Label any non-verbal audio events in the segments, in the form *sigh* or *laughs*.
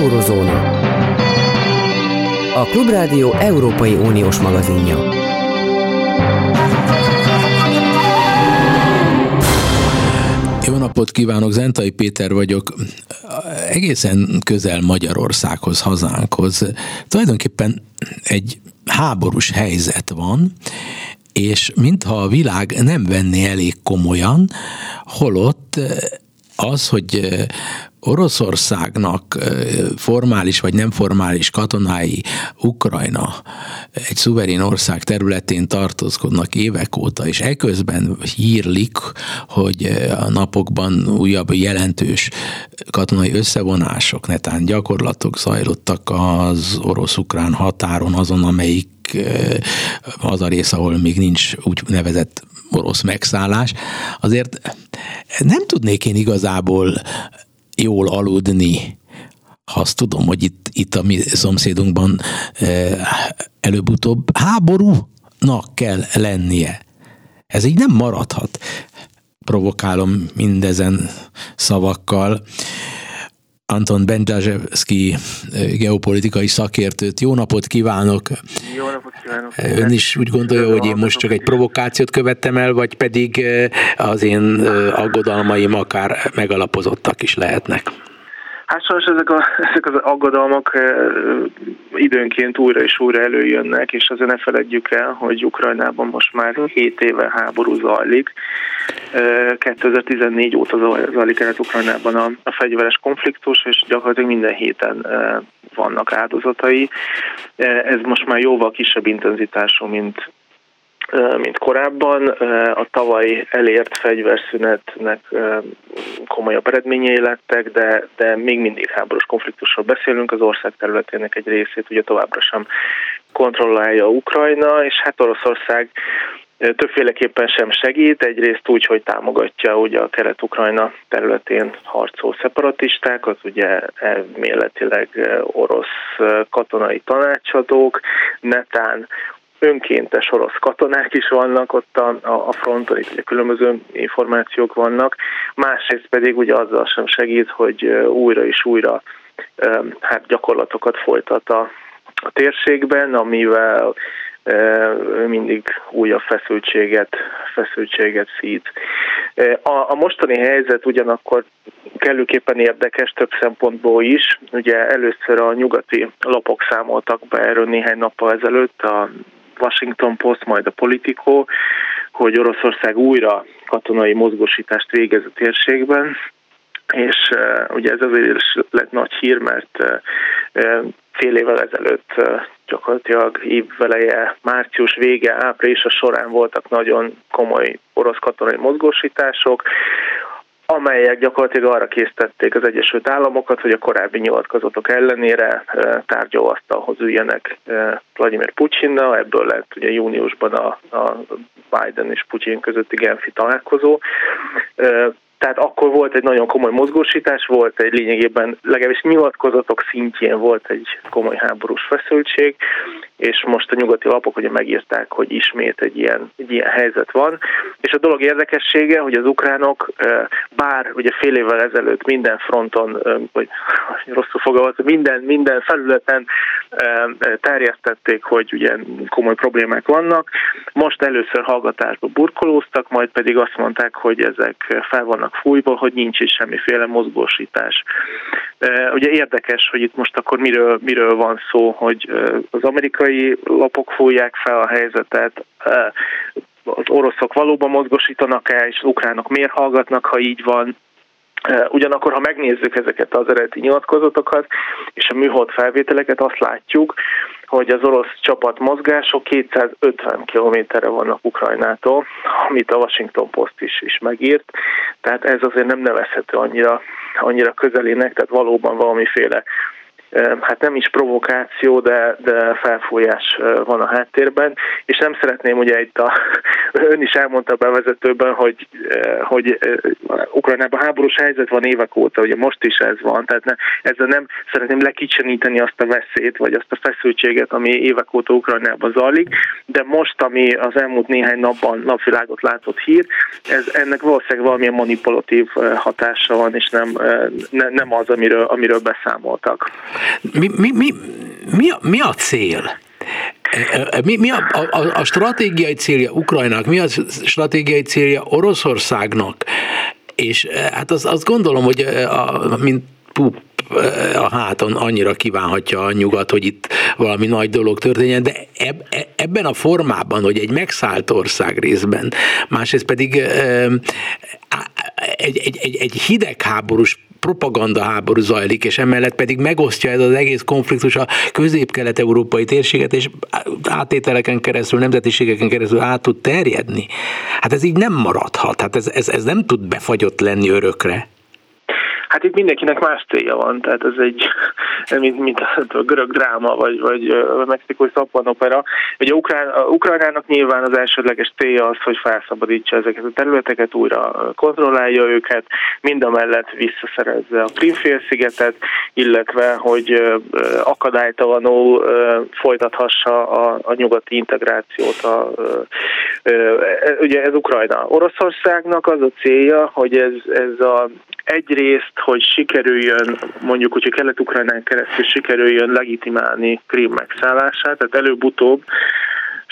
Eurozóna. A Klubrádió Európai Uniós magazinja. Jó napot kívánok, Zentai Péter vagyok. Egészen közel Magyarországhoz, hazánkhoz. Tulajdonképpen egy háborús helyzet van, és mintha a világ nem venné elég komolyan, holott az, hogy Oroszországnak formális vagy nem formális katonái Ukrajna egy szuverén ország területén tartózkodnak évek óta, és eközben hírlik, hogy a napokban újabb jelentős katonai összevonások, netán gyakorlatok zajlottak az orosz-ukrán határon, azon, amelyik az a rész, ahol még nincs úgy nevezett orosz megszállás, azért nem tudnék én igazából jól aludni, azt tudom, hogy itt, itt a mi szomszédunkban előbb-utóbb háborúnak kell lennie. Ez így nem maradhat. Provokálom mindezen szavakkal. Anton Bendazsevski geopolitikai szakértőt. Jó napot kívánok! Jó napot kívánok! Ön is úgy gondolja, hogy én most csak egy provokációt követtem el, vagy pedig az én aggodalmaim akár megalapozottak is lehetnek? Hát sajnos ezek, a, *laughs* ezek az aggodalmak időnként újra és újra előjönnek, és azért ne feledjük el, hogy Ukrajnában most már 7 éve háború zajlik. 2014 óta zajlik el Ukrajnában a, a fegyveres konfliktus, és gyakorlatilag minden héten vannak áldozatai. Ez most már jóval kisebb intenzitású, mint mint korábban. A tavaly elért fegyverszünetnek komolyabb eredményei lettek, de, de még mindig háborús konfliktusról beszélünk. Az ország területének egy részét ugye továbbra sem kontrollálja Ukrajna, és hát Oroszország többféleképpen sem segít, egyrészt úgy, hogy támogatja ugye a kelet-ukrajna területén harcoló szeparatistákat, ugye elméletileg orosz katonai tanácsadók, netán önkéntes orosz katonák is vannak ott a, a fronton, itt különböző információk vannak, másrészt pedig ugye azzal sem segít, hogy újra és újra hát gyakorlatokat folytat a, a térségben, amivel mindig újabb feszültséget, feszültséget szít. A, a mostani helyzet ugyanakkor kellőképpen érdekes több szempontból is. Ugye először a nyugati lapok számoltak be erről néhány nappal ezelőtt, a Washington Post, majd a Politico, hogy Oroszország újra katonai mozgósítást végez a térségben, és uh, ugye ez azért is lett nagy hír, mert uh, fél évvel ezelőtt uh, gyakorlatilag évveleje, március vége, április a során voltak nagyon komoly orosz katonai mozgósítások, amelyek gyakorlatilag arra késztették az Egyesült Államokat, hogy a korábbi nyilatkozatok ellenére tárgyalóasztalhoz üljenek Vladimir Putyinnal, ebből lett ugye júniusban a, a Biden és Putyin közötti Genfi találkozó. Tehát akkor volt egy nagyon komoly mozgósítás, volt egy lényegében legalábbis nyilatkozatok szintjén volt egy komoly háborús feszültség, és most a nyugati lapok ugye megírták, hogy ismét egy ilyen, egy ilyen helyzet van. És a dolog érdekessége, hogy az ukránok bár ugye fél évvel ezelőtt minden fronton, vagy *laughs* rosszul fogalmazva, minden, minden felületen terjesztették, hogy ugye komoly problémák vannak, most először hallgatásba burkolóztak, majd pedig azt mondták, hogy ezek fel vannak fújva, hogy nincs is semmiféle mozgósítás. Ugye érdekes, hogy itt most akkor miről, miről van szó, hogy az amerikai lapok fújják fel a helyzetet, az oroszok valóban mozgosítanak-e, és az ukránok miért hallgatnak, ha így van, Ugyanakkor, ha megnézzük ezeket az eredeti nyilatkozatokat és a műhold felvételeket, azt látjuk, hogy az orosz csapat mozgások 250 kilométerre vannak Ukrajnától, amit a Washington Post is, is megírt, tehát ez azért nem nevezhető annyira, annyira közelének, tehát valóban valamiféle hát nem is provokáció, de, de felfújás van a háttérben, és nem szeretném, ugye itt a, *laughs* ön is elmondta a bevezetőben, hogy, hogy Ukrajnában háborús helyzet van évek óta, ugye most is ez van, tehát ne, ezzel nem szeretném lekicseníteni azt a veszélyt, vagy azt a feszültséget, ami évek óta Ukrajnában zajlik, de most, ami az elmúlt néhány napban napvilágot látott hír, ez ennek valószínűleg valamilyen manipulatív hatása van, és nem, ne, nem az, amiről, amiről beszámoltak. Mi, mi, mi, mi, a, mi a cél? Mi, mi a, a, a stratégiai célja Ukrajnának, mi a stratégiai célja Oroszországnak? És hát azt, azt gondolom, hogy a, mint a háton annyira kívánhatja a nyugat, hogy itt valami nagy dolog történjen, de eb, e, ebben a formában, hogy egy megszállt ország részben, másrészt pedig egy, egy, egy, egy hidegháborús propaganda háború zajlik, és emellett pedig megosztja ez az egész konfliktus a közép-kelet-európai térséget, és átételeken keresztül, nemzetiségeken keresztül át tud terjedni. Hát ez így nem maradhat, hát ez, ez, ez nem tud befagyott lenni örökre. Hát itt mindenkinek más célja van, tehát ez egy, *laughs* mint, mint a görög dráma, vagy, vagy a mexikói szappanopera. Ugye Ukrán, a Ukrajnának nyilván az elsődleges célja az, hogy felszabadítsa ezeket a területeket, újra kontrollálja őket, mind a mellett visszaszerezze a Krimfélszigetet, illetve, hogy akadálytalanul folytathassa a, a nyugati integrációt. A, ugye ez Ukrajna. Oroszországnak az a célja, hogy ez, ez a egyrészt, hogy sikerüljön, mondjuk, hogyha Kelet-Ukrajnán keresztül sikerüljön legitimálni Krím megszállását, tehát előbb-utóbb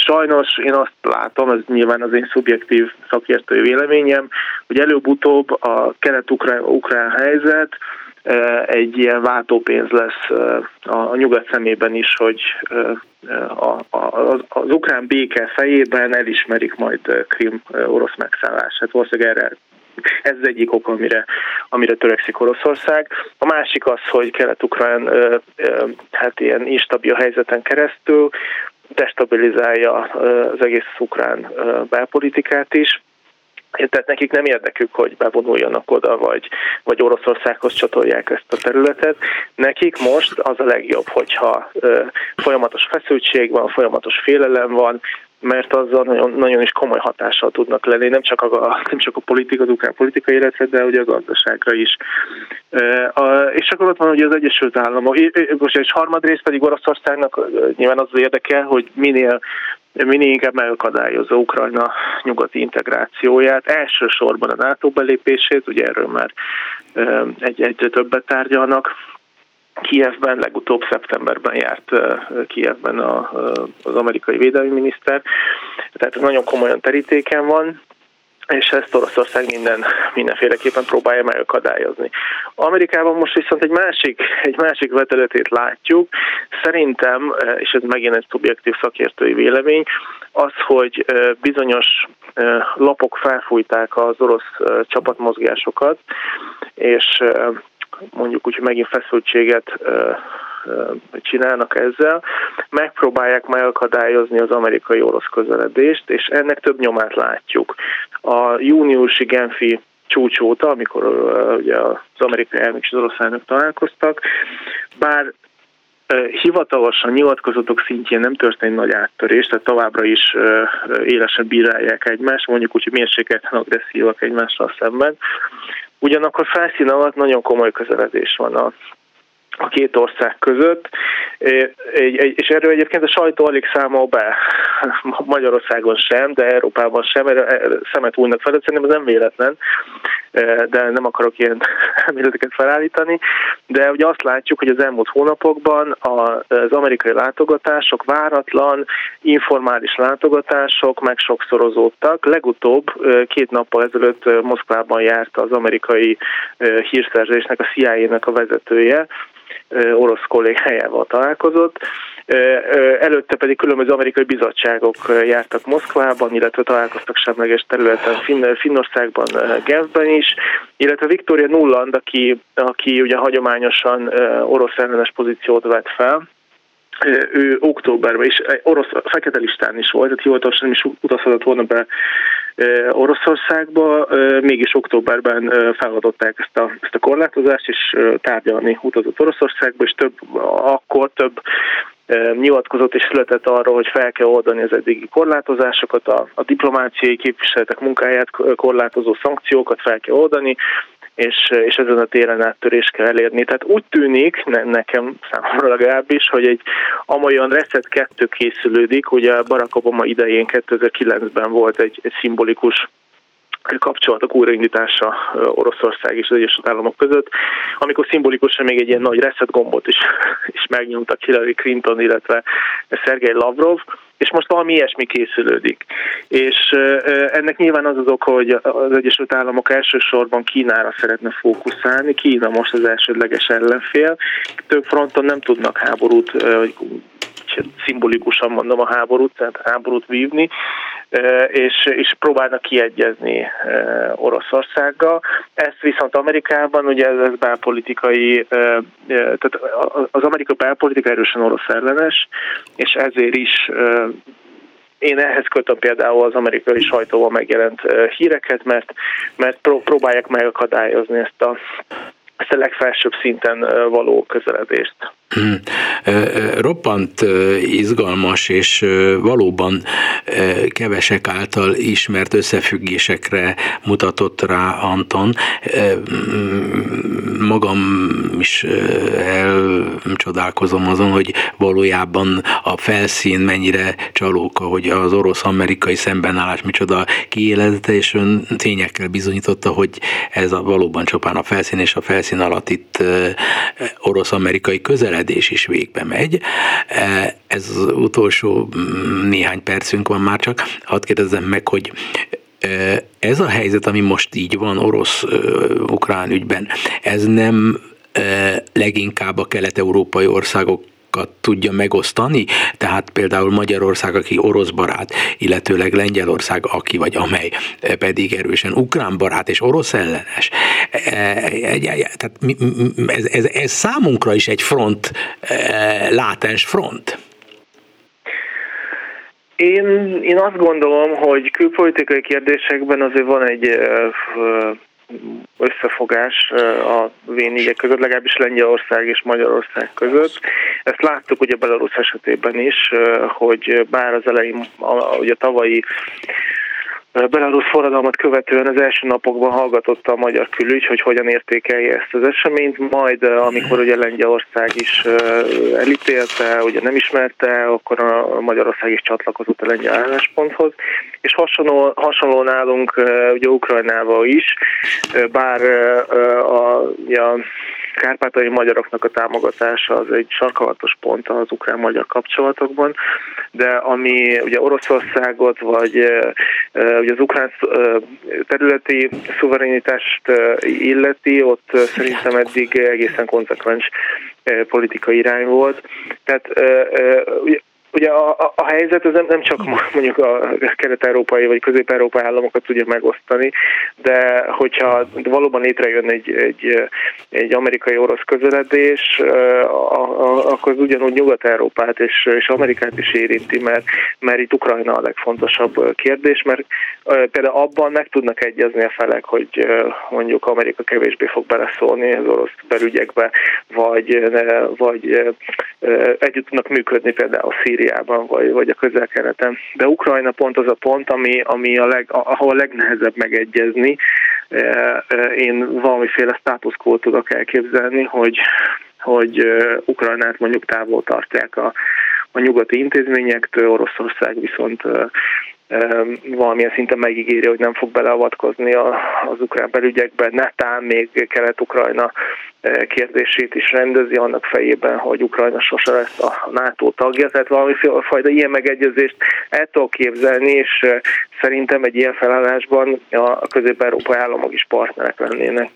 Sajnos én azt látom, ez nyilván az én szubjektív szakértői véleményem, hogy előbb-utóbb a kelet-ukrán helyzet e, egy ilyen váltópénz lesz e, a nyugat szemében is, hogy e, az, az ukrán béke fejében elismerik majd Krim orosz megszállását. Valószínűleg erre ez az egyik ok, amire, amire törekszik Oroszország. A másik az, hogy Kelet-Ukrán hát ilyen instabil helyzeten keresztül destabilizálja az egész ukrán belpolitikát is, tehát nekik nem érdekük, hogy bevonuljanak oda, vagy, vagy Oroszországhoz csatolják ezt a területet. Nekik most az a legjobb, hogyha ö, folyamatos feszültség van, folyamatos félelem van, mert azzal nagyon, nagyon is komoly hatással tudnak lenni, nem csak a, *laughs* nem csak a politika, az ukrán politikai életre, de ugye a gazdaságra is. És akkor ott van ugye az Egyesült Államok, most egy harmadrészt pedig Oroszországnak nyilván az, az érdeke, hogy minél minél inkább megakadályozza Ukrajna nyugati integrációját, elsősorban a NATO belépését, ugye erről már egy, egyre többet tárgyalnak, Kievben, legutóbb szeptemberben járt Kievben a, az amerikai védelmi miniszter, tehát ez nagyon komolyan terítéken van, és ezt Oroszország minden, mindenféleképpen próbálja megakadályozni. Amerikában most viszont egy másik, egy másik veteletét látjuk. Szerintem, és ez megint egy szubjektív szakértői vélemény, az, hogy bizonyos lapok felfújták az orosz csapatmozgásokat, és mondjuk úgy, hogy megint feszültséget csinálnak ezzel, megpróbálják megakadályozni az amerikai-orosz közeledést, és ennek több nyomát látjuk. A júniusi Genfi csúcs óta, amikor ugye az amerikai elnök és az orosz elnök találkoztak, bár hivatalosan nyilatkozatok szintjén nem történt nagy áttörés, tehát továbbra is élesen bírálják egymást, mondjuk úgy, hogy mérsékelten agresszívak egymással szemben. Ugyanakkor felszín alatt nagyon komoly közeledés van a, a két ország között, és erről egyébként a sajtó alig számol be, *laughs* Magyarországon sem, de Európában sem, erre szemet újnak fel, szerintem ez nem véletlen, de nem akarok ilyen *laughs* emléleteket felállítani, de ugye azt látjuk, hogy az elmúlt hónapokban az amerikai látogatások váratlan, informális látogatások megsokszorozódtak. Legutóbb két nappal ezelőtt Moszkvában járt az amerikai hírszerzésnek, a CIA-nek a vezetője, orosz kollégájával találkozott. Előtte pedig különböző amerikai bizottságok jártak Moszkvában, illetve találkoztak semleges területen Finn, Finnországban, Genfben is, illetve Victoria Nulland, aki, aki ugye hagyományosan orosz ellenes pozíciót vett fel, ő októberben is orosz fekete listán is volt, tehát hivatalosan nem is utazhatott volna be Oroszországba, mégis októberben feladották ezt a, ezt a korlátozást, és tárgyalni utazott Oroszországba, és több, akkor több nyilatkozott és született arról, hogy fel kell oldani az eddigi korlátozásokat, a, a diplomáciai képviseletek munkáját korlátozó szankciókat fel kell oldani, és, és ezen a téren áttörést kell elérni. Tehát úgy tűnik, ne, nekem számomra legalábbis, hogy egy amolyan Reset 2 készülődik, ugye Barack Obama idején 2009-ben volt egy, egy szimbolikus kapcsolatok újraindítása Oroszország és az Egyesült Államok között, amikor szimbolikusan még egy ilyen nagy reset gombot is, *laughs* is megnyomtak Hillary Clinton, illetve Sergei Lavrov, és most valami ilyesmi készülődik. És ennek nyilván az az oka, hogy az Egyesült Államok elsősorban Kínára szeretne fókuszálni, Kína most az elsődleges ellenfél, több fronton nem tudnak háborút, szimbolikusan mondom a háborút, tehát háborút vívni, és, és próbálnak kiegyezni Oroszországgal. Ezt viszont Amerikában, ugye ez, ez belpolitikai, tehát az amerikai belpolitika erősen orosz ellenes, és ezért is én ehhez kötöm például az amerikai sajtóban megjelent híreket, mert, mert próbálják megakadályozni ezt a ezt a legfelsőbb szinten való közeledést. Roppant izgalmas és valóban kevesek által ismert összefüggésekre mutatott rá Anton. Magam is elcsodálkozom azon, hogy valójában a felszín mennyire csalóka, hogy az orosz-amerikai szembenállás micsoda kiélezete, és ön tényekkel bizonyította, hogy ez a valóban csupán a felszín, és a felszín alatt itt orosz-amerikai közeledés közeledés is végbe megy. E, ez az utolsó mm, néhány percünk van már csak. Hadd kérdezzem meg, hogy e, ez a helyzet, ami most így van orosz-ukrán ügyben, ez nem e, leginkább a kelet-európai országok tudja megosztani, tehát például Magyarország, aki orosz barát, illetőleg Lengyelország, aki vagy amely pedig erősen ukrán barát és orosz ellenes. E, e, tehát ez, ez, ez számunkra is egy front, e, látens front. Én, én azt gondolom, hogy külpolitikai kérdésekben azért van egy összefogás a v között, legalábbis Lengyelország és Magyarország között. Ezt láttuk ugye Belarus esetében is, hogy bár az elején, ugye a tavalyi Belarus forradalmat követően az első napokban hallgatotta a magyar külügy, hogy hogyan értékelje ezt az eseményt, majd amikor ugye Lengyelország is elítélte, ugye nem ismerte, akkor a Magyarország is csatlakozott a lengyel állásponthoz, és hasonló, hasonló nálunk ugye Ukrajnával is, bár a, a kárpátai magyaroknak a támogatása az egy sarkalatos pont az ukrán-magyar kapcsolatokban, de ami ugye Oroszországot, vagy ugye az ukrán területi szuverenitást illeti, ott szerintem eddig egészen konzekvens politikai irány volt. Tehát Ugye a, a, a helyzet ez nem, nem csak *laughs* mondjuk a kelet-európai vagy közép-európai államokat tudja megosztani, de hogyha valóban létrejön egy, egy, egy amerikai-orosz közeledés, akkor az ugyanúgy Nyugat-Európát és, és Amerikát is érinti, mert, mert itt Ukrajna a legfontosabb kérdés, mert például abban meg tudnak egyezni a felek, hogy mondjuk Amerika kevésbé fog beleszólni az orosz belügyekbe, vagy, vagy együtt tudnak működni például Szíria Szíriában, vagy, vagy a közel-keleten. De Ukrajna pont az a pont, ami, ami a leg, ahol a legnehezebb megegyezni. E, e, én valamiféle státuszkót tudok elképzelni, hogy, hogy Ukrajnát mondjuk távol tartják a, a nyugati intézményektől, Oroszország viszont valamilyen szinten megígéri, hogy nem fog beleavatkozni az ukrán belügyekbe, netán még Kelet-Ukrajna kérdését is rendezi annak fejében, hogy Ukrajna sose lesz a NATO tagja, tehát valami fajta ilyen megegyezést el tudok képzelni, és szerintem egy ilyen felállásban a közép-európai államok is partnerek lennének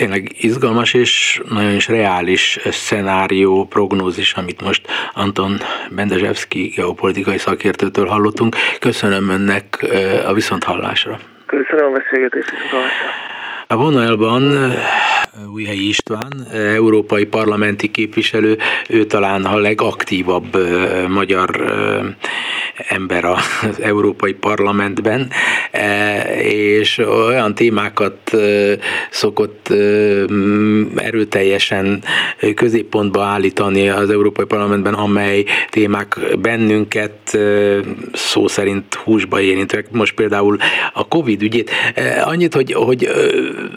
tényleg izgalmas és nagyon is reális szenárió, prognózis, amit most Anton Bendezsevszki geopolitikai szakértőtől hallottunk. Köszönöm önnek a viszonthallásra. Köszönöm a beszélgetést. A vonalban Újhelyi István, európai parlamenti képviselő, ő talán a legaktívabb magyar ember az Európai Parlamentben, és olyan témákat szokott erőteljesen középpontba állítani az Európai Parlamentben, amely témák bennünket szó szerint húsba érintőek. Most például a Covid ügyét. Annyit, hogy, hogy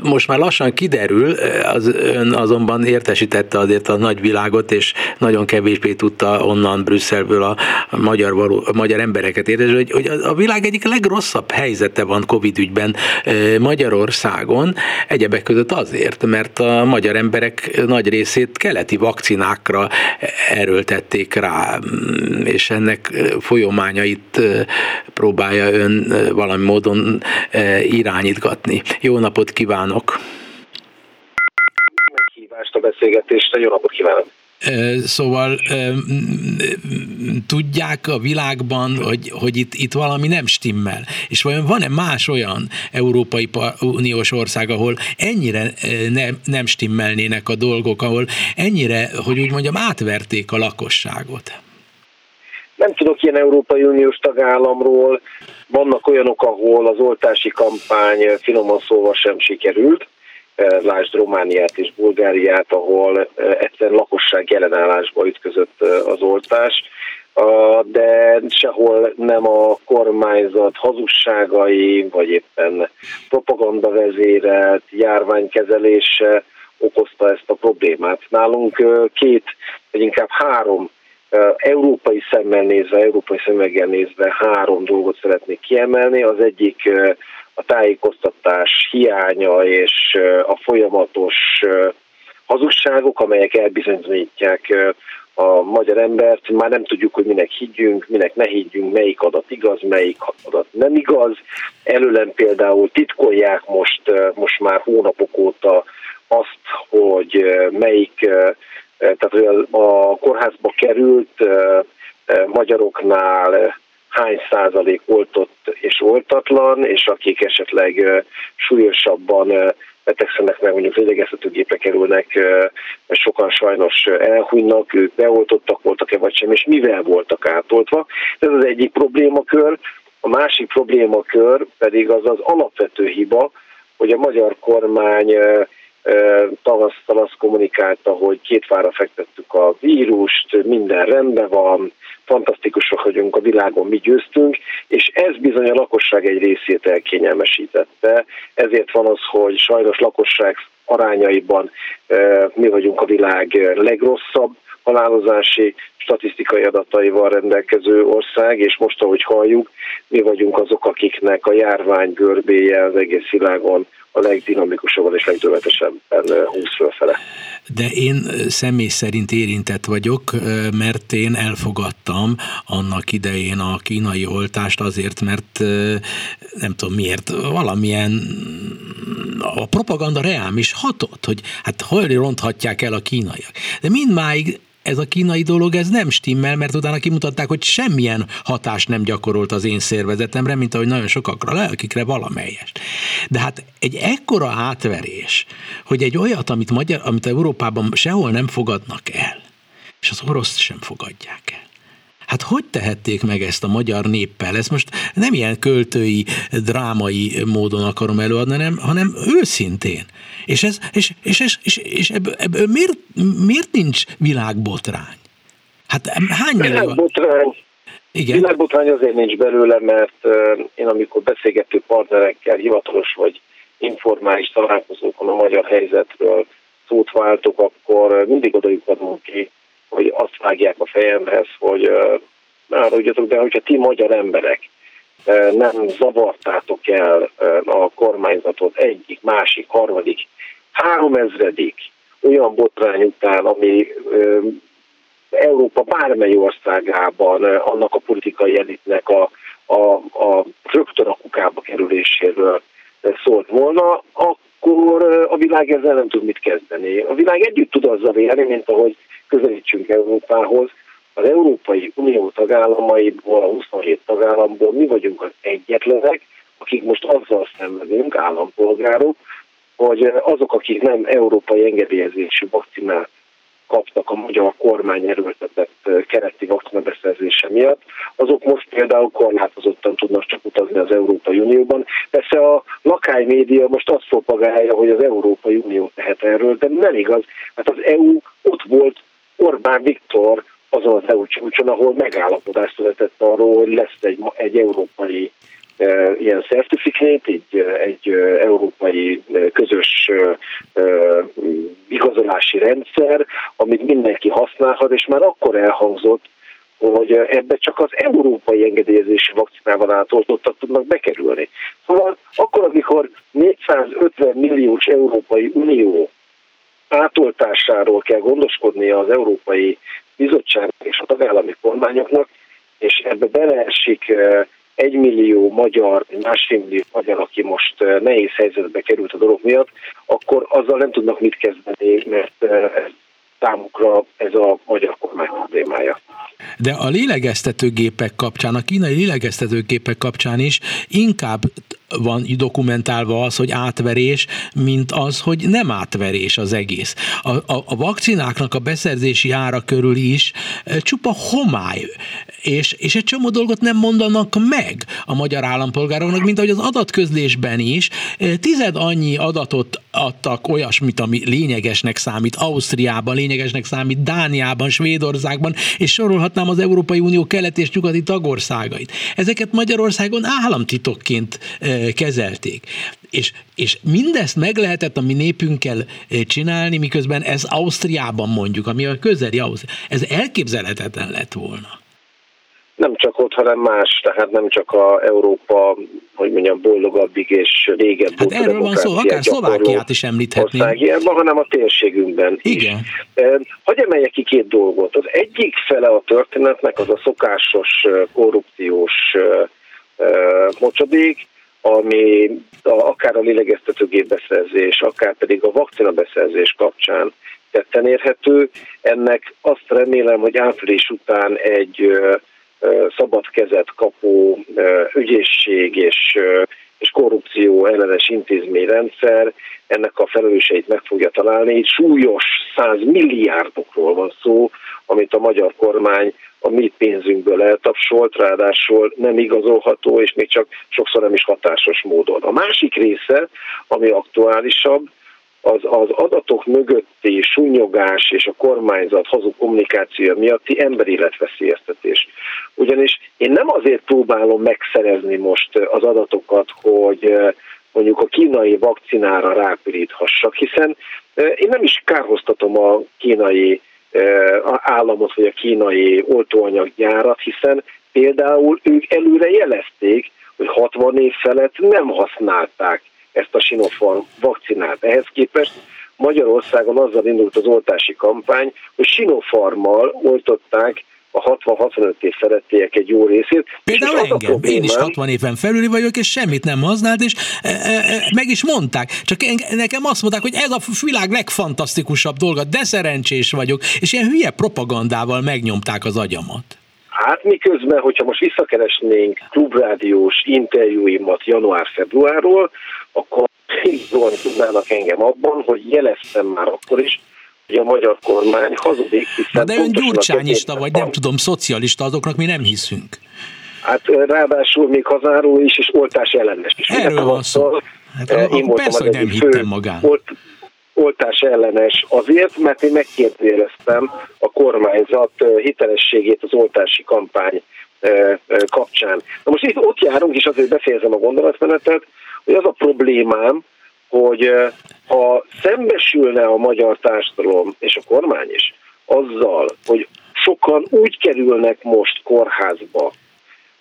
most már lassan kiderül, az ön azonban értesítette azért a nagyvilágot, és nagyon kevésbé tudta onnan Brüsszelből a magyar, való, a magyar embereket értesíteni, hogy, hogy a világ egyik legrosszabb helyzete van Covid ügyben Magyarországon, egyebek között azért, mert a magyar emberek nagy részét keleti vakcinákra erőltették rá, és ennek folyományait próbálja ön valami módon irányítgatni. Jó napot kívánok! Meghívást a beszélgetésre, jó napot kívánok! Szóval tudják a világban, hogy, hogy itt, itt valami nem stimmel. És vajon van-e más olyan Európai Uniós ország, ahol ennyire nem, nem stimmelnének a dolgok, ahol ennyire, hogy úgy mondjam, átverték a lakosságot? Nem tudok ilyen Európai Uniós tagállamról. Vannak olyanok, ahol az oltási kampány finoman szóval sem sikerült lásd Romániát és Bulgáriát, ahol egyszerűen lakosság jelenállásba ütközött az oltás, de sehol nem a kormányzat hazugságai, vagy éppen propaganda vezérelt járványkezelése okozta ezt a problémát. Nálunk két, vagy inkább három európai szemmel nézve, európai szemmeggel nézve három dolgot szeretnék kiemelni. Az egyik a tájékoztatás hiánya és a folyamatos hazugságok, amelyek elbizonyítják a magyar embert, már nem tudjuk, hogy minek higgyünk, minek ne higgyünk, melyik adat igaz, melyik adat nem igaz. Előlem például titkolják most, most már hónapok óta azt, hogy melyik, tehát hogy a kórházba került magyaroknál hány százalék oltott és oltatlan, és akik esetleg súlyosabban betegszenek meg, mondjuk lélegeztetőgépre kerülnek, sokan sajnos elhunynak, ők beoltottak voltak-e vagy sem, és mivel voltak átoltva. Ez az egyik problémakör. A másik problémakör pedig az az alapvető hiba, hogy a magyar kormány tavasztal azt kommunikálta, hogy két fára fektettük a vírust, minden rendben van, fantasztikusak vagyunk a világon, mi győztünk, és ez bizony a lakosság egy részét elkényelmesítette. Ezért van az, hogy sajnos lakosság arányaiban mi vagyunk a világ legrosszabb halálozási statisztikai adataival rendelkező ország, és most, ahogy halljuk, mi vagyunk azok, akiknek a járvány görbéje az egész világon a legdinamikusabban és legdövetesebben húz fölfele. De én személy szerint érintett vagyok, mert én elfogadtam annak idején a kínai oltást azért, mert nem tudom miért, valamilyen a propaganda reám is hatott, hogy hát hol ronthatják el a kínaiak. De mindmáig ez a kínai dolog, ez nem stimmel, mert utána kimutatták, hogy semmilyen hatást nem gyakorolt az én szervezetemre, mint ahogy nagyon sokakra, akikre valamelyest. De hát egy ekkora átverés, hogy egy olyat, amit, Magyar, amit Európában sehol nem fogadnak el, és az orosz sem fogadják el. Hát hogy tehették meg ezt a magyar néppel? Ez most nem ilyen költői, drámai módon akarom előadni, hanem, hanem őszintén. És, ez, és, és, és, és, és ebből, ebből miért, miért nincs világbotrány? Hát hány. Világbotrány, igen. Világbotrány azért nincs belőle, mert én amikor beszélgető partnerekkel hivatalos vagy informális találkozókon a magyar helyzetről szót váltok, akkor mindig oda ki, hogy azt vágják a fejemhez, hogy áruljatok be, hogyha ti magyar emberek nem zavartátok el a kormányzatot egyik, másik, harmadik, háromezredik olyan botrány után, ami Európa bármely országában annak a politikai elitnek a, a, a rögtön a kukába kerüléséről szólt volna, akkor a világ ezzel nem tud mit kezdeni. A világ együtt tud azzal élni, mint ahogy közelítsünk Európához. Az Európai Unió tagállamaiból, a 27 tagállamból mi vagyunk az egyetlenek, akik most azzal szenvedünk, állampolgárok, hogy azok, akik nem európai engedélyezésű vakcinát kaptak a magyar kormány erőltetett kereti vakcina beszerzése miatt, azok most például korlátozottan tudnak csak utazni az Európai Unióban. Persze a lakály média most azt propagálja, hogy az Európai Unió tehet erről, de nem igaz. Hát az EU ott volt Orbán Viktor azon az EU csúcson, ahol megállapodást született arról, hogy lesz egy, egy európai ilyen certifikét, egy, egy európai közös igazolási rendszer, amit mindenki használhat, és már akkor elhangzott, hogy ebbe csak az európai engedélyezési vakcinával átoltottak tudnak bekerülni. Szóval akkor, amikor 450 milliós Európai Unió átoltásáról kell gondoskodnia az Európai Bizottság és a tagállami kormányoknak, és ebbe beleesik egy millió magyar, másfél millió magyar, aki most nehéz helyzetbe került a dolog miatt, akkor azzal nem tudnak mit kezdeni, mert ez számukra ez a magyar kormány problémája. De a lélegeztetőgépek kapcsán, a kínai lélegeztetőgépek kapcsán is inkább van dokumentálva az, hogy átverés, mint az, hogy nem átverés az egész. A, a, a vakcináknak a beszerzési ára körül is e, csupa homály, és, és egy csomó dolgot nem mondanak meg a magyar állampolgároknak, mint ahogy az adatközlésben is. E, tized annyi adatot adtak olyasmit, ami lényegesnek számít Ausztriában, lényegesnek számít Dániában, Svédországban, és sorolhatnám az Európai Unió kelet és nyugati tagországait. Ezeket Magyarországon államtitokként e, kezelték. És, és mindezt meg lehetett a mi népünkkel csinálni, miközben ez Ausztriában mondjuk, ami a közeli Ausztria, ez elképzelhetetlen lett volna nem csak ott, hanem más, tehát nem csak a Európa, hogy mondjam, boldogabbig és régebb Hát erről van szó, akár Szlovákiát is említhetnénk. Országjelben, hanem a térségünkben Igen. is. Hogy emeljek ki két dolgot. Az egyik fele a történetnek az a szokásos korrupciós mocsadék, ami akár a lélegeztetőgép beszerzés, akár pedig a vakcina beszerzés kapcsán tetten érhető. Ennek azt remélem, hogy április után egy szabad kezet kapó ügyészség és, és korrupció ellenes intézményrendszer ennek a felelőseit meg fogja találni. Itt súlyos száz milliárdokról van szó, amit a magyar kormány a mi pénzünkből eltapsolt, ráadásul nem igazolható, és még csak sokszor nem is hatásos módon. A másik része, ami aktuálisabb, az, az adatok mögötti sunyogás és a kormányzat hazug kommunikáció miatti emberéletveszélyeztetés. Ugyanis én nem azért próbálom megszerezni most az adatokat, hogy mondjuk a kínai vakcinára rápiríthassak, hiszen én nem is kárhoztatom a kínai államot, vagy a kínai oltóanyaggyárat, hiszen például ők előre jelezték, hogy 60 év felett nem használták ezt a Sinopharm vakcinát. Ehhez képest Magyarországon azzal indult az oltási kampány, hogy Sinopharmmal oltották a 60-65 év felettiek egy jó részét. Például engem, problémám, én is 60 éven felüli vagyok, és semmit nem használt, és e, e, e, meg is mondták. Csak nekem azt mondták, hogy ez a világ legfantasztikusabb dolga, de szerencsés vagyok, és ilyen hülye propagandával megnyomták az agyamat. Hát miközben, hogyha most visszakeresnénk klubrádiós interjúimat január-februárról, akkor szintén tudnának engem abban, hogy jeleztem már akkor is, hogy a magyar kormány hazudik, hiszen... de ön gyurcsányista vagy, nem tudom, szocialista, azoknak mi nem hiszünk. Hát ráadásul még hazáról is, és oltás ellenes is. Erről van szó. Hát, én akkor persze, hogy nem hittem magán. Olt, oltás ellenes azért, mert én megkérdeztem a kormányzat hitelességét az oltási kampány kapcsán. Na most itt ott járunk, és azért befejezem a gondolatmenetet, hogy az a problémám, hogy ha szembesülne a magyar társadalom és a kormány is azzal, hogy sokan úgy kerülnek most kórházba,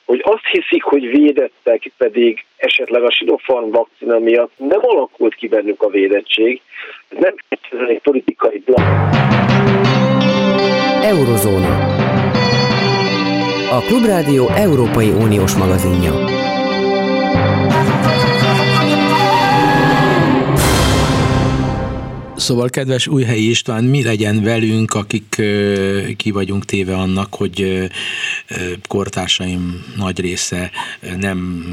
hogy azt hiszik, hogy védettek, pedig esetleg a Sinopharm vakcina miatt nem alakult ki bennük a védettség, ez nem egy politikai blokk. Eurozóna. A Klubrádió Európai Uniós magazinja. Szóval, kedves Újhelyi István, mi legyen velünk, akik ki vagyunk téve annak, hogy kortársaim nagy része nem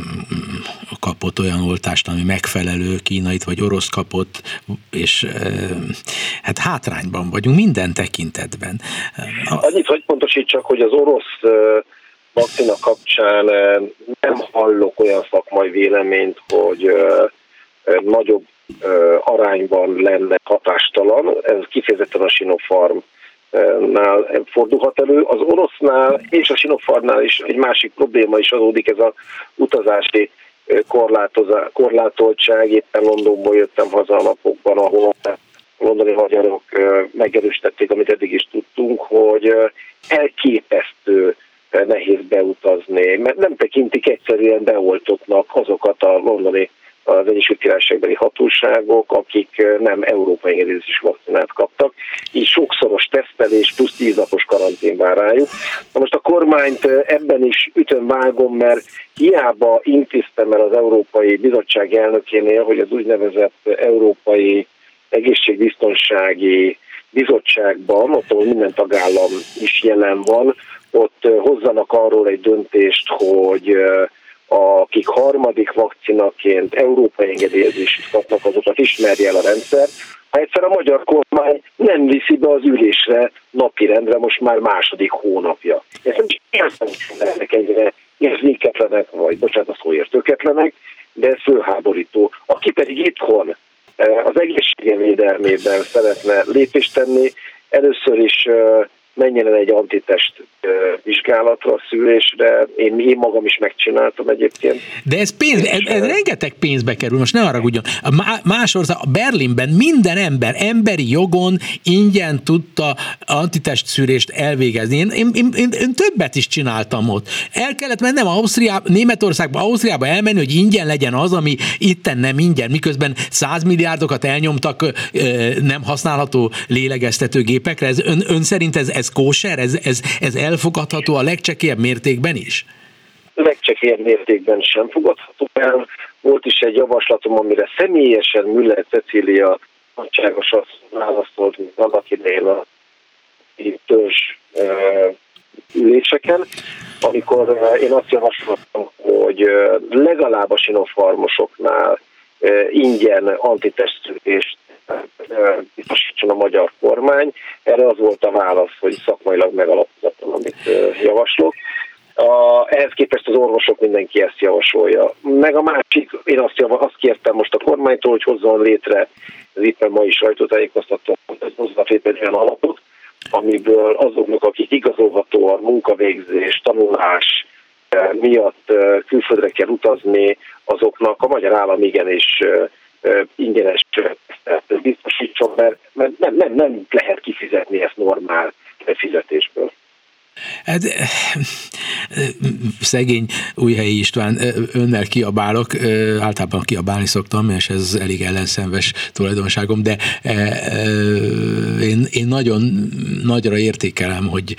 kapott olyan oltást, ami megfelelő, kínait vagy orosz kapott, és hát hátrányban vagyunk minden tekintetben. Annyit, hogy pontosítsak, hogy az orosz vakcina kapcsán nem hallok olyan szakmai véleményt, hogy nagyobb arányban lenne hatástalan, ez kifejezetten a Sinopharm nál fordulhat elő. Az orosznál és a Sinopharmnál is egy másik probléma is adódik, ez a utazási korlátoltság. Éppen Londonból jöttem haza a napokban, ahol londoni magyarok megerősítették, amit eddig is tudtunk, hogy elképesztő nehéz beutazni, mert nem tekintik egyszerűen beoltottnak azokat a londoni az Egyesült Királyságbeli hatóságok, akik nem európai engedélyezés vakcinát kaptak, így sokszoros tesztelés plusz tíz napos karantén vár rájuk. Na most a kormányt ebben is ütöm vágom, mert hiába intéztem el az Európai Bizottság elnökénél, hogy az úgynevezett Európai Egészségbiztonsági Bizottságban, ott minden tagállam is jelen van, ott hozzanak arról egy döntést, hogy akik harmadik vakcinaként európai engedélyezést kapnak, azokat ismerje el a rendszer. Ha egyszer a magyar kormány nem viszi be az ülésre napirendre most már második hónapja. Ezt nem is értem, ennek egyre érzéketlenek, vagy bocsánat, a szóért töketlenek, de ez fölháborító. Aki pedig itthon eh, az egészségvédelmében szeretne lépést tenni, először is eh, menjen el egy antitest vizsgálatra, szűrésre. Én, én magam is megcsináltam egyébként. De ez pénz, ez, ez rengeteg pénzbe kerül, most ne haragudjon. Más ország, Berlinben minden ember emberi jogon ingyen tudta antitest szűrést elvégezni. Én, én, én, én, többet is csináltam ott. El kellett mennem Ausztriába, Németországba, Ausztriába elmenni, hogy ingyen legyen az, ami itten nem ingyen, miközben százmilliárdokat elnyomtak nem használható lélegeztetőgépekre. Ez ön, ön szerint ez, ez kóser? Ez, ez, ez elfogadható a legcsekélyebb mértékben is? Legcsekélyebb mértékben sem fogadható el. Volt is egy javaslatom, amire személyesen Müller Cecília nagyságos azt válaszolt, mint annak idején a törzs üléseken, amikor én azt javasoltam, hogy legalább a sinofarmosoknál ingyen antitestülést biztosítson a magyar kormány. Erre az volt a válasz, hogy szakmailag megalapozatlan, amit javaslok. A, ehhez képest az orvosok mindenki ezt javasolja. Meg a másik, én azt, jav, azt kértem most a kormánytól, hogy hozzon létre, ez éppen ma is sajtótájékoztató, hogy hozzon létre egy olyan alapot, amiből azoknak, akik igazolhatóan munkavégzés, tanulás miatt külföldre kell utazni, azoknak a magyar állam igenis ingyenes biztosítson, mert, nem, nem, nem lehet kifizetni ezt normál fizetésből. Hát, szegény Újhelyi István, önnel kiabálok, általában kiabálni szoktam, és ez elég ellenszenves tulajdonságom, de én, én nagyon nagyra értékelem, hogy